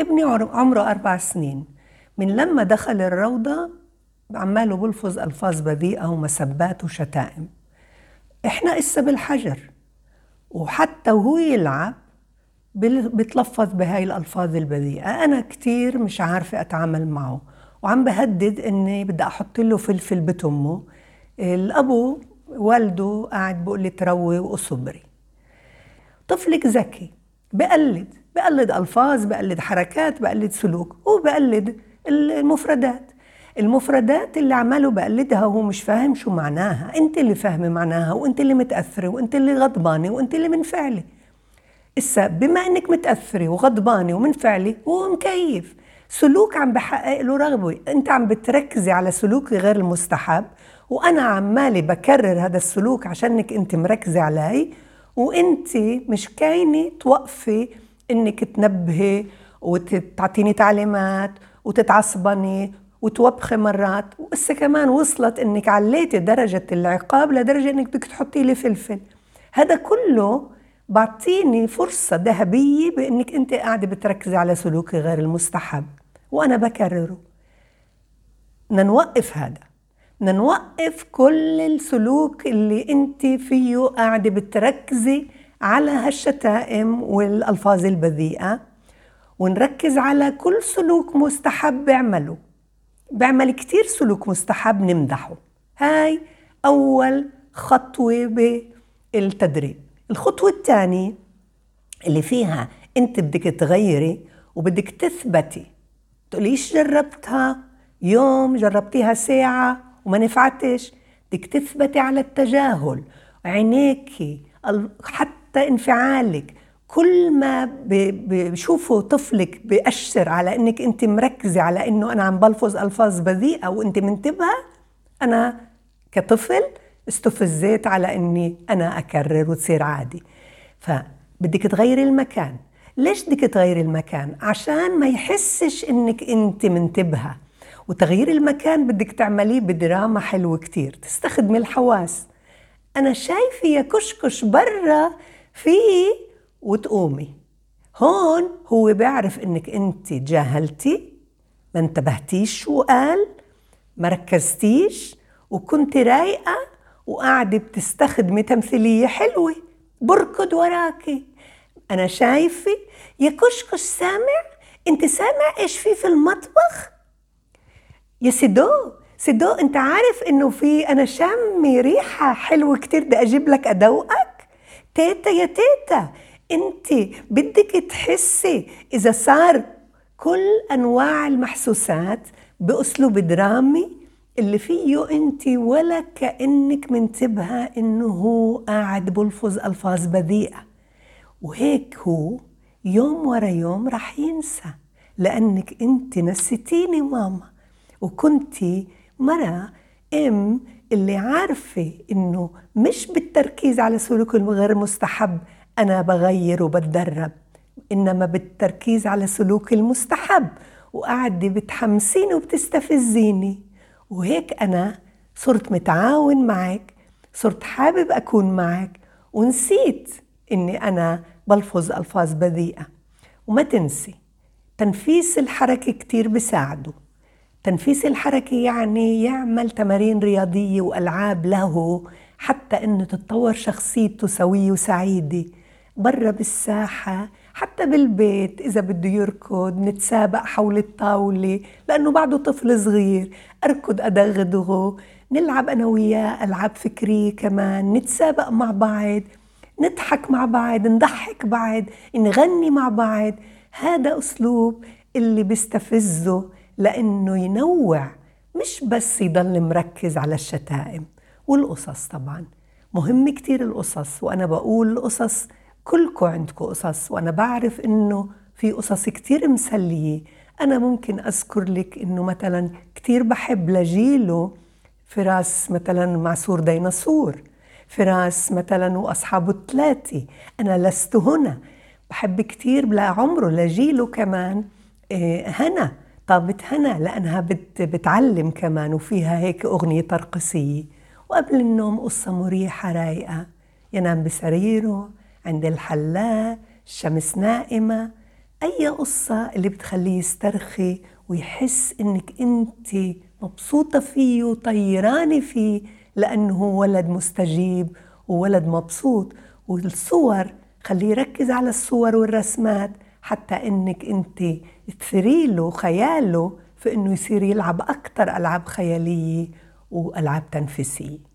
ابني عمره أربع سنين. من لما دخل الروضة عماله بلفظ ألفاظ بذيئة ومسبات وشتائم. إحنا إسا بالحجر. وحتى وهو يلعب بتلفظ بهاي الألفاظ البذيئة. أنا كتير مش عارفة أتعامل معه. وعم بهدد إني بدي أحط له فلفل بتمه. الأبو والده قاعد بقول لي تروي وأصبري. طفلك ذكي. بقلد بقلد ألفاظ بقلد حركات بقلد سلوك هو بقلد المفردات. المفردات اللي عماله بقلدها وهو مش فاهم شو معناها. أنت اللي فاهمه معناها وأنت اللي متأثرة وأنت اللي غضبانة وأنت اللي منفعله إسا بما إنك متأثرة وغضبانة ومنفعله هو مكيف. سلوك عم بحقق له رغبة. أنت عم بتركزي على سلوك غير المستحب وأنا عمالي بكرر هذا السلوك عشانك أنت مركزة علي وانت مش كاينة توقفي إنك تنبهي وتعطيني تعليمات وتتعصبني وتوبخي مرات. وإسا كمان وصلت إنك عليتي درجة العقاب لدرجة إنك بدك تحطي لي فلفل. هذا كله بعطيني فرصة ذهبية بإنك أنت قاعدة بتركزي على سلوكي غير المستحب وأنا بكرره. بدنا نوقف هذا. بدنا نوقف كل السلوك اللي انت فيه قاعدة بتركزي على هالشتائم والألفاظ البذيئة ونركز على كل سلوك مستحب بعمله بعمل كتير سلوك مستحب نمدحه. هاي أول خطوة بالتدريب. الخطوة الثانية اللي فيها أنت بدك تغيري وبدك تثبتي تقوليش جربتها؟ يوم جربتيها ساعة؟ وما نفعتش. بدك تثبتي على التجاهل. عينيكي حتى انفعالك. كل ما بشوفوا طفلك بأشر على إنك أنت مركزة على إنه أنا عم بلفظ ألفاظ بذيئة وأنت منتبهة أنا كطفل استفزيت على إني أنا أكرر وتصير عادي. فبدك تغيري المكان. ليش بدك تغيري المكان؟ عشان ما يحسش إنك أنت منتبهة. وتغيير المكان بدك تعمليه بدراما حلوة كتير تستخدمي الحواس. أنا شايفة يا كشكش برا في وتقومي. هون هو بيعرف إنك أنت جاهلتي ما انتبهتيش شو قال ما ركزتيش وكنت رايقة وقاعدة بتستخدمي تمثيلية حلوة. بركض وراكي. أنا شايفة يا كشكش سامع؟ أنت سامع إيش في في المطبخ؟ يا سيدو سيدو أنت عارف إنه في أنا شامي ريحة حلوة كتير بدي أجيب لك أدوقك. تيتا يا تيتا أنت بدك تحسي إذا صار كل أنواع المحسوسات بأسلوب درامي اللي فيه أنت ولا كأنك منتبهة إنه هو قاعد بلفظ ألفاظ بذيئة. وهيك هو يوم ورا يوم رح ينسى لأنك أنت نسيتيني ماما. وكنتي مرة أم اللي عارفة إنه مش بالتركيز على سلوك الغير مستحب أنا بغير وبتدرب إنما بالتركيز على سلوك المستحب. وقاعدة بتحمسيني وبتستفزيني. وهيك أنا صرت متعاون معك صرت حابب أكون معك ونسيت إني أنا بلفظ ألفاظ بذيئة. وما تنسي تنفيس الحركة كتير بساعده. تنفيس الحركة يعني يعمل تمارين رياضية وألعاب له حتى إنه تتطور شخصيته سوية وسعيدة. برا بالساحة حتى بالبيت إذا بده يركض نتسابق حول الطاولة لأنه بعده طفل صغير. أركض أدغدغه نلعب أنا وياه ألعاب فكرية كمان نتسابق مع بعض نضحك مع بعض نضحك بعض نغني مع بعض. هذا أسلوب اللي بيستفزه لأنه ينوع مش بس يضل مركز على الشتائم والقصص طبعا. مهم كتير القصص وأنا بقول القصص كلكم عندكم قصص وأنا بعرف إنه في قصص كتير مسلية. أنا ممكن أذكر لك إنه مثلا كتير بحب لجيله فراس مثلا معصور ديناصور فراس مثلا وأصحابه الثلاثة. أنا لست هنا. بحب كتير لعمره لجيله كمان آه، هنا. طابة هنا لأنها بت بتعلم كمان وفيها هيك أغنية ترقصية وقبل النوم قصة مريحة رايقة. ينام بسريره عند الحلاق الشمس نائمة أي قصة اللي بتخليه يسترخي ويحس إنك أنت مبسوطة فيه وطيرانة فيه لأنه هو ولد مستجيب وولد مبسوط. والصور خليه يركز على الصور والرسمات. حتى إنك أنت تثري له خياله في إنه يصير يلعب أكثر ألعاب خيالية وألعاب تنفيسية.